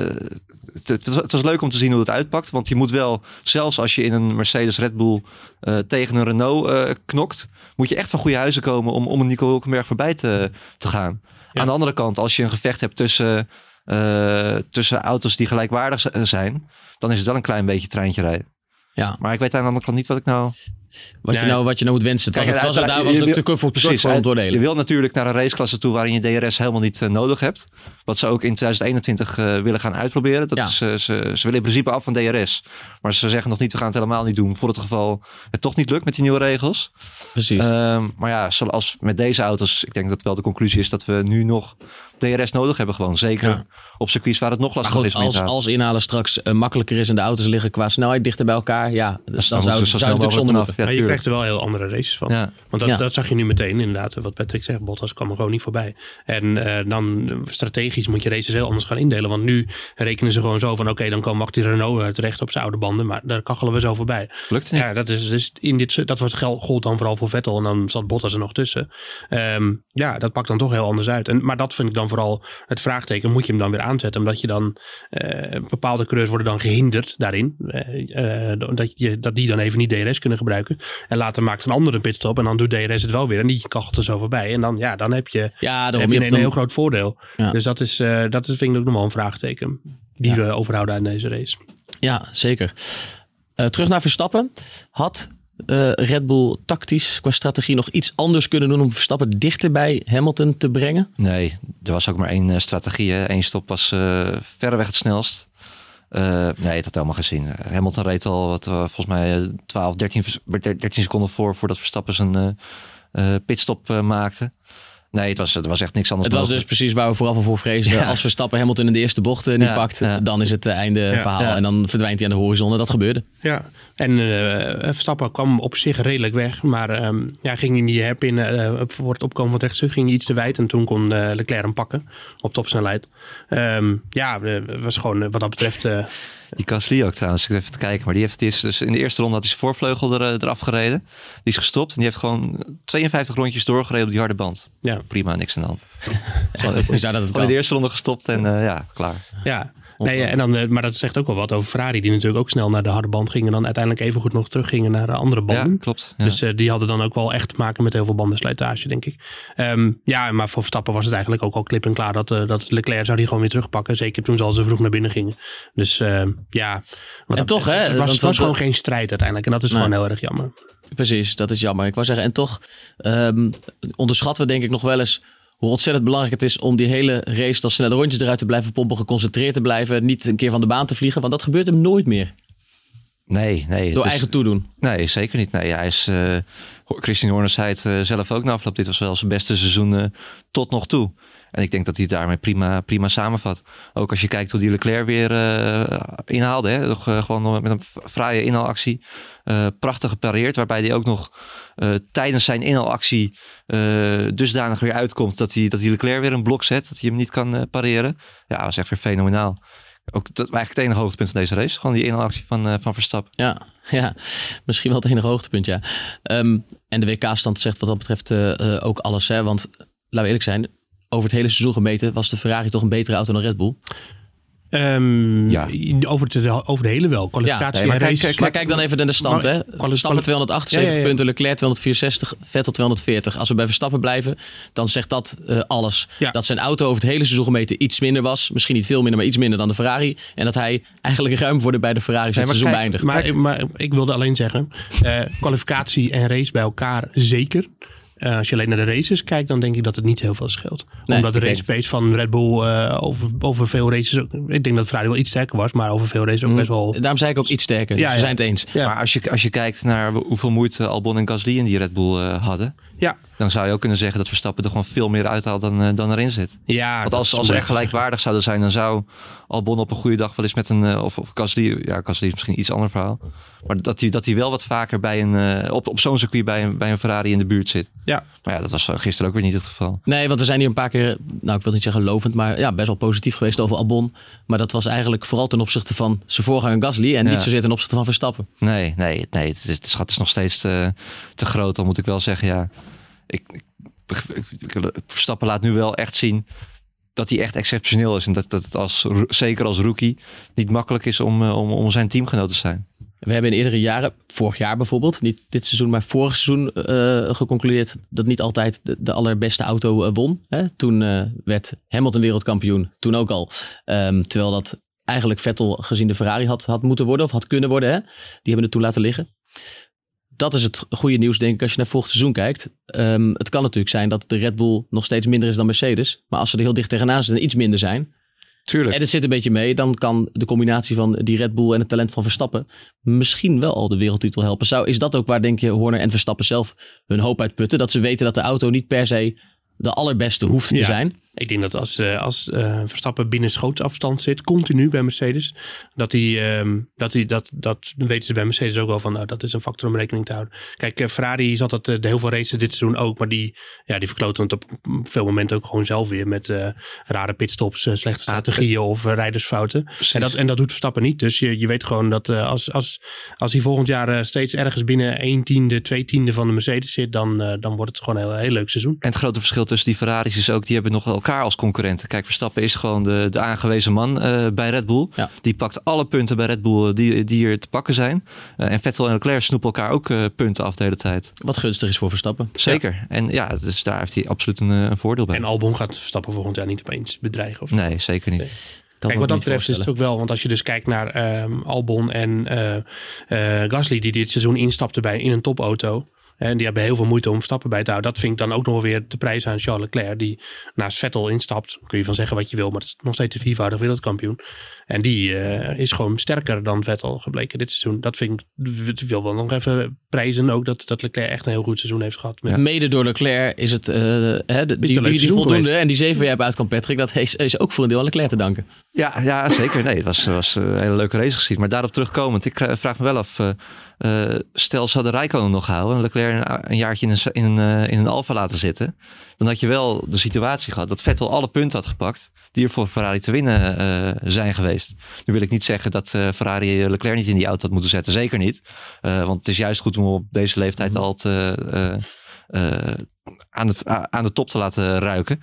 het, het, was, het was leuk om te zien hoe het uitpakt. Want je moet wel, zelfs als je in een Mercedes Red Bull eh, tegen een Renault eh, knokt, moet je echt van goede huizen komen om, om een Nico Hulkenberg voorbij te, te gaan. Aan de andere kant, als je een gevecht hebt tussen, eh, tussen auto's die gelijkwaardig zijn, dan is het wel een klein beetje treintje rijden. ja, Maar ik weet aan de andere kant niet wat ik nou... wat, je nou, wat je nou moet wensen. Het was, het was, daar was het te voor Precies, je wil natuurlijk naar een raceklasse toe waarin je DRS helemaal niet eh, nodig hebt. Wat ze ook in 2021 eh, willen gaan uitproberen. Dat Ja. is, eh, ze, ze willen in principe af van DRS. Maar ze zeggen nog niet, we gaan het helemaal niet doen. Voor het geval het toch niet lukt met die nieuwe regels. Precies. Ehm, maar ja, zoals met deze auto's, ik denk dat wel de conclusie is dat we nu nog DRS nodig hebben gewoon. Zeker Ja. op circuits waar het nog lastiger goed, is als, als inhalen straks makkelijker is en de auto's liggen qua snelheid dichter bij elkaar, ja, dus dan, moeten zou, zou het snel natuurlijk zonder. Ja, maar je tuurlijk. krijgt er wel heel andere races van. Ja. Want dat, Ja. dat zag je nu meteen inderdaad. Wat Patrick zegt, Bottas kwam er gewoon niet voorbij. En eh, dan strategisch moet je races heel anders gaan indelen. Want nu rekenen ze gewoon zo van oké, dan kan Max die Renault terecht op zijn oude banden. Maar daar kachelen we zo voorbij. Lukt het niet. Ja, dat, is, dus in dit, dat wordt gold dan vooral voor Vettel. En dan zat Bottas er nog tussen. Ehm, ja, dat pakt dan toch heel anders uit. En, maar dat vind ik dan vooral het vraagteken. Moet je hem dan weer aanzetten? Omdat je dan eh, bepaalde coureurs worden dan gehinderd daarin. Eh, eh, dat, je, dat die dan even niet DRS kunnen gebruiken. [LAUGHS] En later maakt een ander een pitstop. En dan doet DRS het wel weer. En die kachelt er zo voorbij. En dan, ja, dan heb je, Ja, heb je je een heel groot voordeel. Ja. Dus dat, is, eh, dat is, vind ik ook nog wel een vraagteken. Die we overhouden aan deze race. Ja, zeker. Eh, terug naar Verstappen. Had eh, Red Bull tactisch qua strategie nog iets anders kunnen doen om Verstappen dichter bij Hamilton te brengen? Nee, er was ook maar één strategie. Hè. Eén stop was eh verreweg het snelst. Eh, nee, het had helemaal geen zin. Hamilton reed al wat, eh, volgens mij eh, 12, 13, vers- 13 seconden voor voordat Verstappen zijn eh, pitstop maakte. Nee, het was, er was echt niks anders Het was dus precies waar we vooraf al voor vreesden. Ja. Als Verstappen Hamilton in de eerste bocht eh, niet Ja, pakt, ja. dan is het eh, einde Ja, verhaal. ja. En dan verdwijnt hij aan de horizon. En dat gebeurde. Ja, en eh Verstappen kwam op zich redelijk weg. Maar ehm, ja, ging in die hairpin eh, voor het opkomen van het rechtstuk ging hij iets te wijd. En toen kon Leclerc hem pakken op topsnelheid. Ehm ja, het was gewoon wat dat betreft... Die Gasly ook trouwens, ik even te kijken. Maar die heeft het eerst, dus in de eerste ronde had hij zijn voorvleugel er, eh, eraf gereden. Die is gestopt en die heeft gewoon 52 rondjes doorgereden op die harde band. ja, Prima, niks aan de hand. [LAUGHS] Het Gewoon in de eerste ronde gestopt en eh, ja, klaar. ja. Nee, en dan, eh, maar dat zegt ook wel wat over Ferrari. Die natuurlijk ook snel naar de harde band gingen. En dan uiteindelijk even goed nog teruggingen naar de andere banden. Ja, klopt. Ja. Dus eh, die hadden dan ook wel echt te maken met heel veel bandenslijtage, denk ik. Ehm, ja, maar voor Verstappen was het eigenlijk ook al klip en klaar dat, eh, dat Leclerc zou die gewoon weer terugpakken. Zeker toen ze al zo vroeg naar binnen gingen. Dus ehm, ja. wat En toch, hè, Het was, het gewoon geen strijd uiteindelijk. En dat is gewoon heel erg jammer. Precies, dat is jammer. Ik wou zeggen, en toch ehm, onderschatten we denk ik nog wel eens hoe ontzettend belangrijk het is om die hele race dan snelle rondjes eruit te blijven pompen, geconcentreerd te blijven, niet een keer van de baan te vliegen, want dat gebeurt hem nooit meer. Nee, nee. Door is- eigen toedoen. Nee, zeker niet. Nee, hij is, eh Christian Horner zei het eh, zelf ook na afloop. Dit was wel zijn beste seizoen eh, tot nog toe. En ik denk dat hij daarmee prima, prima samenvat. Ook als je kijkt hoe die Leclerc weer eh, inhaalde. Hè? Nog, gewoon met een fraaie inhaalactie. Prachtig gepareerd. Waarbij hij ook nog tijdens zijn inhaalactie dusdanig weer uitkomt. Dat hij, dat hij Leclerc weer een blok zet. Dat hij hem niet kan pareren. Ja, dat was echt weer fenomenaal. Ook dat was eigenlijk het enige hoogtepunt van deze race. Gewoon die inhaalactie van, eh, van Verstappen. Ja, [LAUGHS] ja, misschien wel het enige hoogtepunt, ja. Ehm, en de WK-stand zegt wat dat betreft eh, eh, ook alles, hè. Want, laten we eerlijk zijn, over het hele seizoen gemeten was de Ferrari toch een betere auto dan Red Bull. Ehm, Ja. over, de, over de hele wel. Kwalificatie nee, maar en kijk, race. kijk, maar kijk dan even naar de stand. Maar- hè. Verstappen kwali- 278 Ja, ja, ja. punten, Leclerc 264, Vettel 240. Als we bij Verstappen blijven, dan zegt dat eh, alles. Ja. Dat zijn auto over het hele seizoen gemeten iets minder was. Misschien niet veel minder, maar iets minder dan de Ferrari. En dat hij eigenlijk ruim voor de beide Ferraris het seizoen beëindigt. Maar, maar ik wilde alleen zeggen, eh, kwalificatie en race bij elkaar zeker. Eh, als je alleen naar de races kijkt, dan denk ik dat het niet heel veel scheelt. Nee, Omdat de race pace van Red Bull eh, over, over veel races... ook- Ik denk dat Ferrari wel iets sterker was, maar over veel races ook best wel... Daarom zei ik ook iets sterker. Dus Ja, we ja. zijn het eens. Ja. Maar als je, als je kijkt naar hoeveel moeite Albon en Gasly in die Red Bull eh, hadden. Ja, Dan zou je ook kunnen zeggen dat Verstappen er gewoon veel meer uithaalt dan, eh, dan erin zit. ja Want als, ze echt gelijkwaardig zouden zijn, dan zou Albon op een goede dag wel eens met een. eh, of, of Gasly, ja, Gasly is misschien iets ander verhaal. Maar dat hij, dat hij wel wat vaker bij een, eh, op, op zo'n circuit bij een, bij een Ferrari in de buurt zit. Ja. Maar ja, dat was gisteren ook weer niet het geval. Nee, want we zijn hier een paar keer, nou ik wil niet zeggen lovend, maar ja, best wel positief geweest over Albon. Maar dat was eigenlijk vooral ten opzichte van zijn voorganger Gasly en Ja. niet zozeer ten opzichte van Verstappen. Nee, nee, nee het, het schat is nog steeds te, te groot. Dan moet ik wel zeggen, ja. Ik, Verstappen laat nu wel echt zien dat hij echt exceptioneel is. En dat, dat het als, zeker als rookie niet makkelijk is om, eh, om, om zijn teamgenoot te zijn. We hebben in eerdere jaren, vorig jaar bijvoorbeeld, niet dit seizoen, maar vorig seizoen eh, geconcludeerd dat niet altijd de, de allerbeste auto eh, won. Hè? Toen werd Hamilton wereldkampioen, toen ook al. Ehm, terwijl dat eigenlijk Vettel gezien de Ferrari had, had moeten worden of had kunnen worden. Hè? Die hebben het toen laten liggen. Dat is het goede nieuws, denk ik, als je naar volgend seizoen kijkt. Ehm, het kan natuurlijk zijn dat de Red Bull nog steeds minder is dan Mercedes. Maar als ze er heel dicht tegenaan zitten en iets minder zijn, Tuurlijk. en het zit een beetje mee, dan kan de combinatie van die Red Bull en het talent van Verstappen misschien wel al de wereldtitel helpen. Zou, is dat ook waar, denk je, Horner en Verstappen zelf hun hoop uit putten? Dat ze weten dat de auto niet per se de allerbeste hoeft te Ja. zijn? Ik denk dat als, eh, als eh, Verstappen binnen schootsafstand zit, continu bij Mercedes, dat hij, ehm, dat hij, dat, dat weten ze bij Mercedes ook wel van, nou, dat is een factor om rekening te houden. Kijk, eh, Ferrari zat eh, de heel veel races dit seizoen ook, maar die, ja, die verkloten het op veel momenten ook gewoon zelf weer met rare pitstops, slechte strategieën of rijdersfouten. En dat, en dat doet Verstappen niet. Dus je, je weet gewoon dat als, als, als hij volgend jaar steeds ergens binnen 1 tiende, 2 tiende van de Mercedes zit, dan, dan wordt het gewoon een heel, heel leuk seizoen. En het grote verschil tussen die Ferraris is ook, die hebben nog elkaar als concurrenten. Kijk, Verstappen is gewoon de, de aangewezen man eh, bij Red Bull. Ja. Die pakt alle punten bij Red Bull die, die er te pakken zijn. Eh, en Vettel en Leclerc snoepen elkaar ook eh, punten af de hele tijd. Wat gunstig is voor Verstappen. Zeker. En ja, dus daar heeft hij absoluut een, eh, een voordeel bij. En Albon gaat Verstappen volgend jaar niet opeens bedreigen. Of zo. Nee, zeker niet. Kijk, moet wat dat betreft is het ook wel, want als je dus kijkt naar ehm, Albon en eh, eh, Gasly, die dit seizoen instapten bij in een topauto. En die hebben heel veel moeite om Verstappen bij te houden. Dat vind ik dan ook nog weer de prijs aan Charles Leclerc. Die naast Vettel instapt. Kun je van zeggen wat je wil. Maar het is nog steeds de viervoudig wereldkampioen. En die eh, is gewoon sterker dan Vettel gebleken dit seizoen. Dat vind ik, ik wil wel nog even prijzen ook. Dat, dat Leclerc echt een heel goed seizoen heeft gehad. Met, Mede door Leclerc is het, eh, hè, de, die, voldoende geweest. en die zeven hebt uit kan Patrick, dat is, is ook voor een deel aan Leclerc te danken. Ja, ja zeker. Nee, het was, was een hele leuke race gezien. Maar daarop terugkomend, ik eh, vraag me wel af. eh, eh, stel, ze hadden Rijkonen nog gehouden en Leclerc een, een jaartje in een, in, een, eh, in een Alfa laten zitten. Dan had je wel de situatie gehad dat Vettel alle punten had gepakt die er voor Ferrari te winnen eh, zijn geweest. Nu wil ik niet zeggen dat eh, Ferrari Leclerc niet in die auto had moeten zetten. Zeker niet. Eh, want het is juist goed om op deze leeftijd al te, eh, eh, aan, de, aan de top te laten ruiken.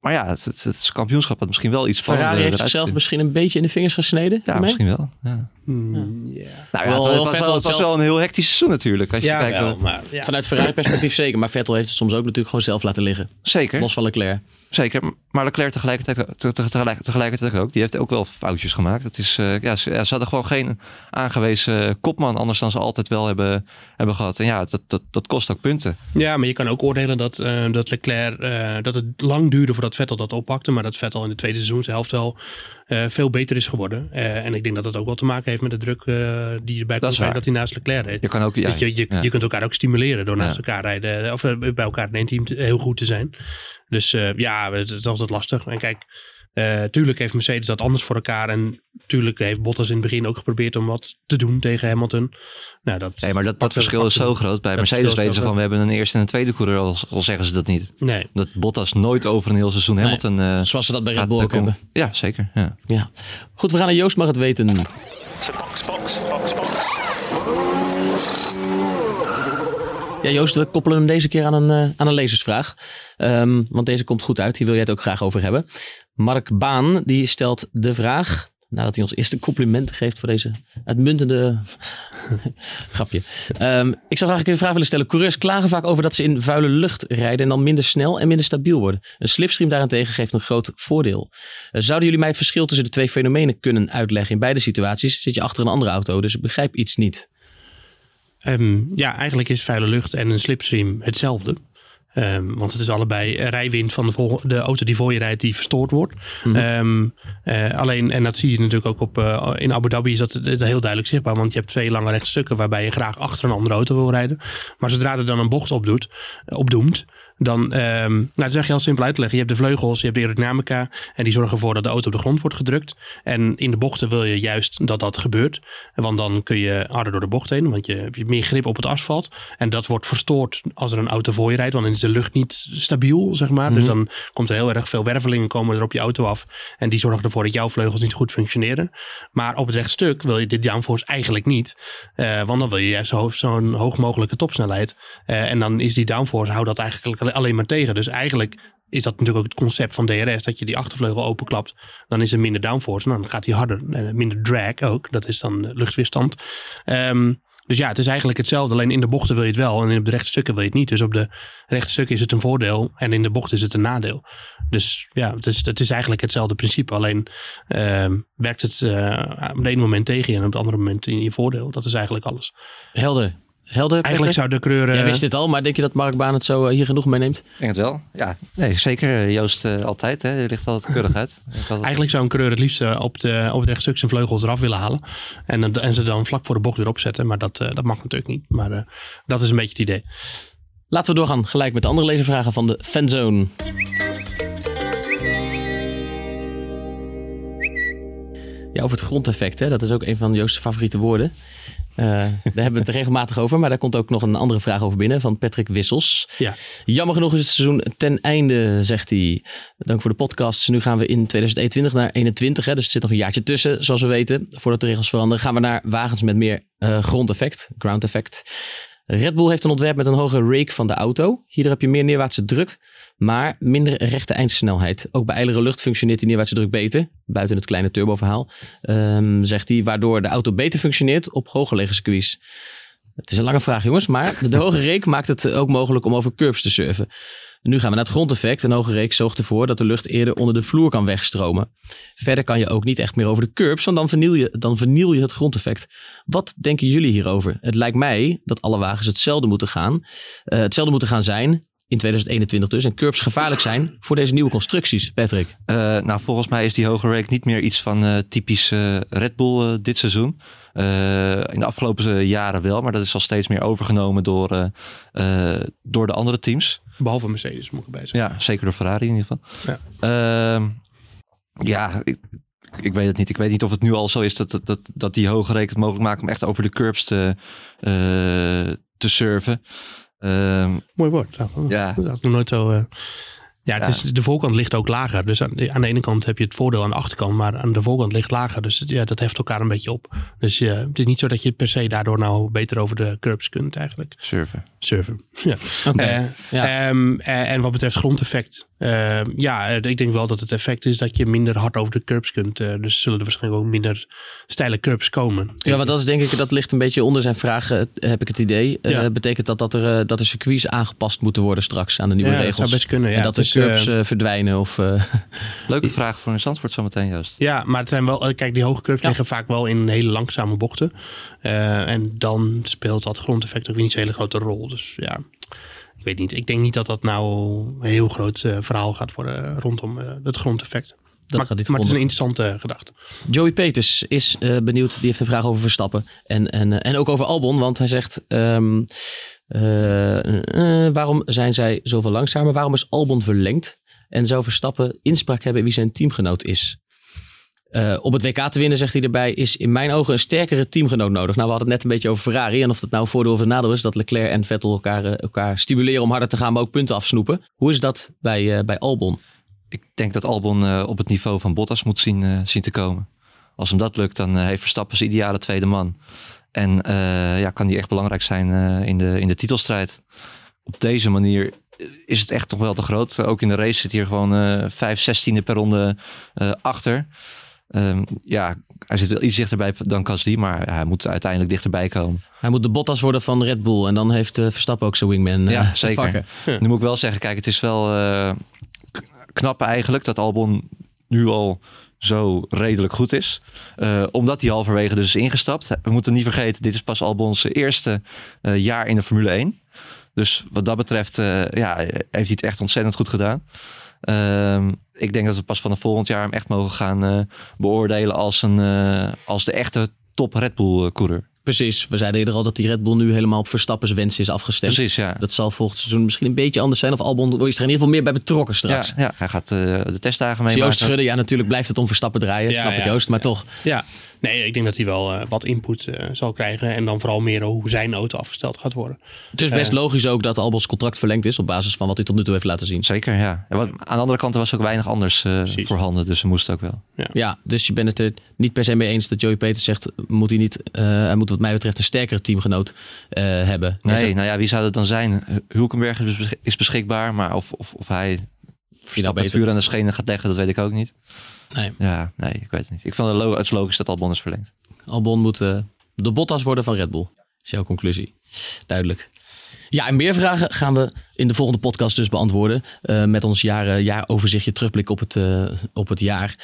Maar ja, het, het, het kampioenschap had misschien wel iets spannender Ferrari heeft eruit zichzelf misschien een beetje in de vingers gesneden. Ja, misschien wel. Ja. Hmm, ja. Nou ja, Wel, het, was wel, het was zelf- wel een heel hectisch seizoen natuurlijk. Als je Ja, kijkt, wel, eh, maar ja. Vanuit Ferrari perspectief zeker, maar Vettel heeft het soms ook natuurlijk gewoon zelf laten liggen. zeker, Los van Leclerc. Zeker. Maar Leclerc tegelijkertijd, te- te- tegelijk- tegelijkertijd ook. Die heeft ook wel foutjes gemaakt. Het is, eh, ja, ze, ja, ze hadden gewoon geen aangewezen kopman. Anders dan ze altijd wel hebben, hebben gehad. En ja, dat, dat, dat kost ook punten. Ja, maar je kan ook oordelen dat, eh, dat Leclerc, eh, dat het lang duurde voordat Vettel dat oppakte. Maar dat Vettel in de tweede seizoenshelft wel eh, veel beter is geworden. Eh, en ik denk dat dat ook wel te maken heeft met de druk eh, die erbij komt waar. dat hij naast Leclerc reed. Je kan ook... Ja, Dus je, je, ja. je kunt elkaar ook stimuleren door naast Ja. elkaar rijden. Of bij elkaar in één team te- heel goed te zijn. Dus ja, het is altijd lastig. En kijk, eh, tuurlijk heeft Mercedes dat anders voor elkaar. En tuurlijk heeft Bottas in het begin ook geprobeerd om wat te doen tegen Hamilton. Nou, dat, Nee, maar dat, dat verschil is zo groot. Bij dat Mercedes weten ze gewoon, we hebben een eerste en een tweede coureur, al, al zeggen ze dat niet. Nee. Dat Bottas nooit over een heel seizoen Hamilton... eh, Zoals ze dat bij Red Bull eh, hebben. Ja, zeker. Ja. Ja. Goed, we gaan naar Joost mag het weten. Box, box, box, box. Ja, Joost, we koppelen hem deze keer aan een, eh, aan een lezersvraag. Ehm, want deze komt goed uit. Hier wil jij het ook graag over hebben. Mark Baan, die stelt de vraag... Nadat hij ons eerste complimenten geeft voor deze uitmuntende [LAUGHS] grapje. Ehm, ik zou graag een vraag willen stellen. Coureurs klagen vaak over dat ze in vuile lucht rijden en dan minder snel en minder stabiel worden. Een slipstream daarentegen geeft een groot voordeel. Eh, zouden jullie mij het verschil tussen de twee fenomenen kunnen uitleggen? In beide situaties zit je achter een andere auto, dus ik begrijp iets niet. Ehm, ja, eigenlijk is vuile lucht en een slipstream hetzelfde. Ehm, want het is allebei rijwind van de, de auto die voor je rijdt, die verstoord wordt. Ehm, eh, alleen, en dat zie je natuurlijk ook op, eh, in Abu Dhabi, is dat, dat heel duidelijk zichtbaar. Want je hebt twee lange rechtstukken waarbij je graag achter een andere auto wil rijden. Maar zodra er dan een bocht op doet, opdoemt, dan, ehm, nou, dat zeg je heel simpel uit te leggen. Je hebt de vleugels, je hebt de aerodynamica en die zorgen ervoor dat de auto op de grond wordt gedrukt. En in de bochten wil je juist dat dat gebeurt. Want dan kun je harder door de bocht heen, want je hebt meer grip op het asfalt. En dat wordt verstoord als er een auto voor je rijdt, want dan is de lucht niet stabiel, zeg maar. Dus Mhm. dan komt er heel erg veel wervelingen komen er op je auto af. En die zorgen ervoor dat jouw vleugels niet goed functioneren. Maar op het rechtstuk wil je dit downforce eigenlijk niet. Eh, want dan wil je juist zo- zo'n hoog mogelijke topsnelheid. Eh, en dan is die downforce, houdt dat eigenlijk alleen maar tegen. Dus eigenlijk is dat natuurlijk ook het concept van DRS. Dat je die achtervleugel openklapt. Dan is er minder downforce. Nou, dan gaat hij harder. Eh, minder drag ook. Dat is dan eh, luchtweerstand. Ehm, dus ja, het is eigenlijk hetzelfde. Alleen in de bochten wil je het wel. En op de rechte stukken wil je het niet. Dus op de rechte stukken is het een voordeel. En in de bocht is het een nadeel. Dus ja, het is, het is eigenlijk hetzelfde principe. Alleen ehm, werkt het eh, op het ene moment tegen je. En op het andere moment in je voordeel. Dat is eigenlijk alles. Helder. Helder. Eigenlijk zou de kleur... Jij eh, wist dit al, maar denk je dat Mark Baan het zo eh, hier genoeg meeneemt? Ik denk het wel. Ja, nee, zeker. Joost eh, altijd. Hè. Je ligt altijd keurig uit. [LAUGHS] Eigenlijk zou een coureur het liefst op, de, op het rechtstuk zijn vleugels eraf willen halen. En, en ze dan vlak voor de bocht weer opzetten. Maar dat, eh, dat mag natuurlijk niet. Maar eh, dat is een beetje het idee. Laten we doorgaan gelijk met de andere lezervragen van de fanzone. Ja, over het grondeffect, hè? dat is ook een van Joost's favoriete woorden. Eh, daar hebben we het regelmatig over, maar daar komt ook nog een andere vraag over binnen van Patrick Wissels. Ja. Jammer genoeg is het seizoen ten einde, zegt hij. Dank voor de podcast. Nu gaan we in 2021 naar 21, hè, dus er zit nog een jaartje tussen, zoals we weten. Voordat de regels veranderen, gaan we naar wagens met meer eh, grondeffect, ground effect. Red Bull heeft een ontwerp met een hogere rake van de auto. Hierdoor heb je meer neerwaartse druk, maar minder rechte eindsnelheid. Ook bij ijlere lucht functioneert die neerwaartse druk beter, buiten het kleine turboverhaal, ehm, zegt hij, waardoor de auto beter functioneert op hooggelegen circuits. Het is een lange vraag, jongens, maar de hoge reek maakt het ook mogelijk om over curbs te surfen. Nu gaan we naar het grondeffect. Een hoge reek zorgt ervoor dat de lucht eerder onder de vloer kan wegstromen. Verder kan je ook niet echt meer over de curbs, want dan verniel je, dan verniel je het grondeffect. Wat denken jullie hierover? Het lijkt mij dat alle wagens hetzelfde moeten gaan. eh, hetzelfde moeten gaan zijn in 2021 dus. En curbs gevaarlijk zijn voor deze nieuwe constructies. Patrick. Eh, nou, volgens mij is die hoge rake niet meer iets van eh, typisch eh, Red Bull eh, dit seizoen. Eh, in de afgelopen jaren wel, maar dat is al steeds meer overgenomen door, eh, eh, door de andere teams. Behalve Mercedes, moet ik erbij zeggen. Ja, zeker door Ferrari in ieder geval. Ja. Ehm, ja, ik, ik weet het niet. Ik weet niet of het nu al zo is dat, dat, dat, dat die hoge rake het mogelijk maakt om echt over de curbs te, eh, te surfen. Ehm, Mooi woord. Ja. Dat had ik nog nooit zo... eh, ja, het Ja. Is, de voorkant ligt ook lager. Dus aan de, aan de ene kant heb je het voordeel aan de achterkant, maar aan de voorkant ligt lager. Dus ja, dat heft elkaar een beetje op. Dus het is niet zo dat je per se daardoor nou beter over de curbs kunt eigenlijk. surfen. Surfen. [LAUGHS] Ja. Oké, Eh, ja. ehm, eh, en wat betreft grondeffect. ehm, ja, eh, ik denk wel dat het effect is dat je minder hard over de curbs kunt. dus zullen er waarschijnlijk ook minder steile curbs komen. Ja, want dat is denk ik, dat ligt een beetje onder zijn vraag, eh, heb ik het idee. Eh, Ja. betekent dat dat, er, eh, dat de circuits aangepast moeten worden straks aan de nieuwe Ja, dat regels? zou best kunnen, ja. en dat de is, curbs verdwijnen of... eh, [LAUGHS] Leuke vraag voor een Zandvoort zometeen, Joost. Ja, maar het zijn wel, kijk, die hoge curbs Ja. liggen vaak wel in hele langzame bochten. Eh, en dan speelt dat grondeffect ook weer niet zo'n hele grote rol. Dus ja, ik weet niet. Ik denk niet dat dat nou een heel groot eh, verhaal gaat worden rondom eh, het grondeffect. maar, gaat niet maar het is een interessante gedachte. Joey Peters is benieuwd. Die heeft een vraag over Verstappen. En, en, en ook over Albon. Want hij zegt... ehm, eh, eh, waarom zijn zij zoveel langzamer? Waarom is Albon verlengd? En zou Verstappen inspraak hebben wie zijn teamgenoot is? Eh, om het WK te winnen, zegt hij erbij, is in mijn ogen een sterkere teamgenoot nodig. Nou, we hadden het net een beetje over Ferrari. En of dat nou voordeel of een nadeel is, dat Leclerc en Vettel elkaar, eh, elkaar stimuleren om harder te gaan, maar ook punten afsnoepen. Hoe is dat bij, eh, bij Albon? Ik denk dat Albon op het niveau van Bottas moet zien, zien te komen. Als hem dat lukt, dan heeft Verstappen zijn ideale tweede man. En ja, kan die echt belangrijk zijn in, de, in de titelstrijd. Op deze manier is het echt toch wel te groot. Ook in de race zit hier gewoon eh vijf zestiende per ronde achter. Ehm, ja, hij zit wel iets dichterbij dan Gasly, maar hij moet uiteindelijk dichterbij komen. Hij moet de Bottas worden van Red Bull. En dan heeft eh, Verstappen ook zijn wingman eh, Ja, zeker. pakken. [LAUGHS] Nu moet ik wel zeggen, kijk, het is wel k- knap eigenlijk dat Albon nu al zo redelijk goed is. Omdat hij halverwege dus is ingestapt. We moeten niet vergeten, dit is pas Albons eerste jaar in de Formule 1. Dus wat dat betreft ja, heeft hij het echt ontzettend goed gedaan. Ehm, ik denk dat we pas vanaf volgend jaar hem echt mogen gaan eh, beoordelen als, een, eh, als de echte top Red Bull eh, coureur. Precies, we zeiden eerder al dat die Red Bull nu helemaal op Verstappen's wens is afgestemd. Precies, ja. Dat zal volgend seizoen misschien een beetje anders zijn. Of Albon is er in ieder geval meer bij betrokken straks. Ja, ja hij gaat uh, de testdagen mee. Joost schudden, ja natuurlijk blijft het om Verstappen draaien, ja, snap ik Joost. Maar toch. Ja, nee, ik denk dat hij wel uh, wat input uh, zal krijgen. En dan vooral meer hoe zijn auto afgesteld gaat worden. Het is best logisch ook dat Albons contract verlengd is op basis van wat hij tot nu toe heeft laten zien. Zeker, ja. En wat, aan de andere kant er was ook weinig anders voorhanden, dus ze moesten ook wel. Ja. ja. dus je bent het er niet per se mee eens dat Joey Peters zegt, moet hij niet, hij moet wat mij betreft een sterkere teamgenoot uh, hebben. Nee, nou ja, wie zou dat dan zijn? Hulkenberg is beschikbaar, maar of, of, of hij nou het vuur aan de schenen gaat leggen, dat weet ik ook niet. Nee. Ja, nee, ik weet het niet. Ik vond het, lo het logisch dat Albon is verlengd. Albon moet uh, de Bottas worden van Red Bull. Is jouw conclusie. Duidelijk. Ja, en meer vragen gaan we in de volgende podcast dus beantwoorden. Uh, met ons jaar, jaaroverzichtje, terugblik op het, uh, op het jaar,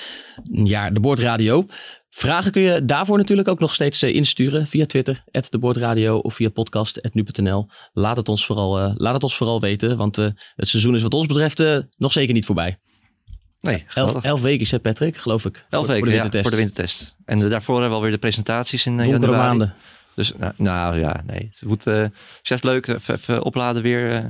jaar de Boordradio. Vragen kun je daarvoor natuurlijk ook nog steeds uh, insturen via Twitter, de Boordradio of via podcast.nu.nl. Laat, het ons vooral, laat het ons vooral weten, want het seizoen is wat ons betreft nog zeker niet voorbij. Nee, elf, elf, weken is het, Patrick, geloof ik. Elf weken, voor de, ja, voor de wintertest. En daarvoor hebben we alweer de presentaties in Donkere januari. maanden. Dus nou, nou, ja, nee. Het wordt uh, juist leuk. Even, even opladen weer. Uh,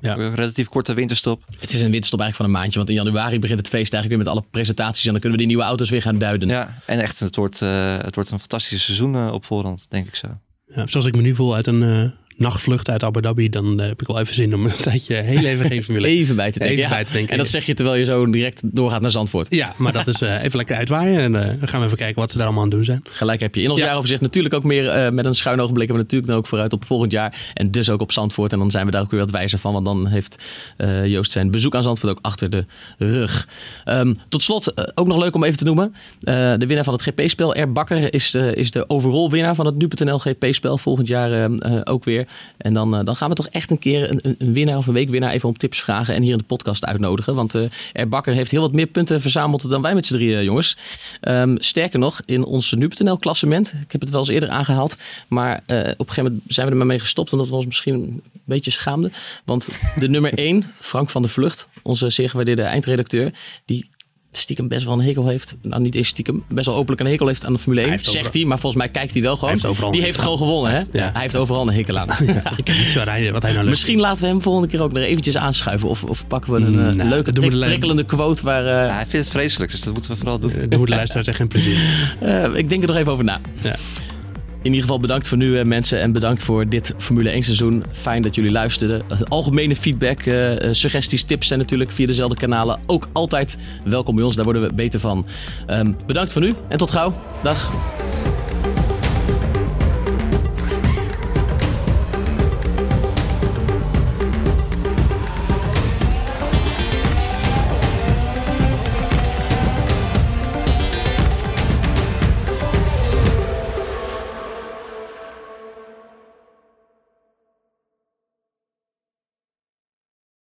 ja. Relatief korte winterstop. Het is een winterstop eigenlijk van een maandje. Want in januari begint het feest eigenlijk weer met alle presentaties. En dan kunnen we die nieuwe auto's weer gaan duiden. Ja, en echt, het wordt, uh, het wordt een fantastisch seizoen op voorhand, denk ik zo. Ja, zoals ik me nu voel uit een nachtvlucht uit Abu Dhabi, dan uh, heb ik wel even zin om een tijdje heel even geen Formule [LAUGHS] Even bij te denken. Even bij te denken. En dat zeg je terwijl je zo direct doorgaat naar Zandvoort. Ja, maar dat is uh, even lekker uitwaaien en uh, dan gaan we even kijken wat ze daar allemaal aan doen zijn. Gelijk heb je. In ons ja. jaaroverzicht natuurlijk ook meer met een schuin oog blikken we natuurlijk dan ook vooruit op volgend jaar. En dus ook op Zandvoort. En dan zijn we daar ook weer wat wijzer van, want dan heeft Joost zijn bezoek aan Zandvoort ook achter de rug. Um, tot slot, ook nog leuk om even te noemen. de winnaar van het GP-spel, Er Bakker, is de, is de overall winnaar van het Nu.nl GP-spel volgend jaar ook weer. En dan dan gaan we toch echt een keer een, een winnaar of een weekwinnaar even om tips vragen en hier in de podcast uitnodigen. Want Er Bakker heeft heel wat meer punten verzameld dan wij met z'n drieën, jongens. Um, sterker nog, in ons nu.nl klassement, ik heb het wel eens eerder aangehaald, maar uh, op een gegeven moment zijn we er maar mee gestopt omdat we ons misschien een beetje schaamden. Want de nummer 1, Frank van der Vlucht, onze zeer gewaardeerde eindredacteur, die stiekem best wel een hekel heeft. Nou, niet eens stiekem. Best wel openlijk een hekel heeft aan de Formule 1. Hij zegt hij, maar volgens mij kijkt hij wel gewoon. Hij heeft die heeft gewoon gewonnen, hè? Ja. Hij heeft overal een hekel aan. [LAUGHS] Ja, ik heb niet zo hij, wat hij nou Misschien laten we hem volgende keer ook nog eventjes aanschuiven. Of, of pakken we een, mm, nou, leuke, prik, prikkelende quote waar... Uh, ja, hij vindt het vreselijk, dus dat moeten we vooral doen. Dan moet de luisteraar echt geen plezier. Uh, [LAUGHS] ik denk er nog even over na. Ja. In ieder geval bedankt voor nu mensen en bedankt voor dit Formule 1 seizoen. Fijn dat jullie luisterden. Algemene feedback, uh, suggesties, tips zijn natuurlijk via dezelfde kanalen ook altijd welkom bij ons. Daar worden we beter van. Um, bedankt voor nu en tot gauw. Dag.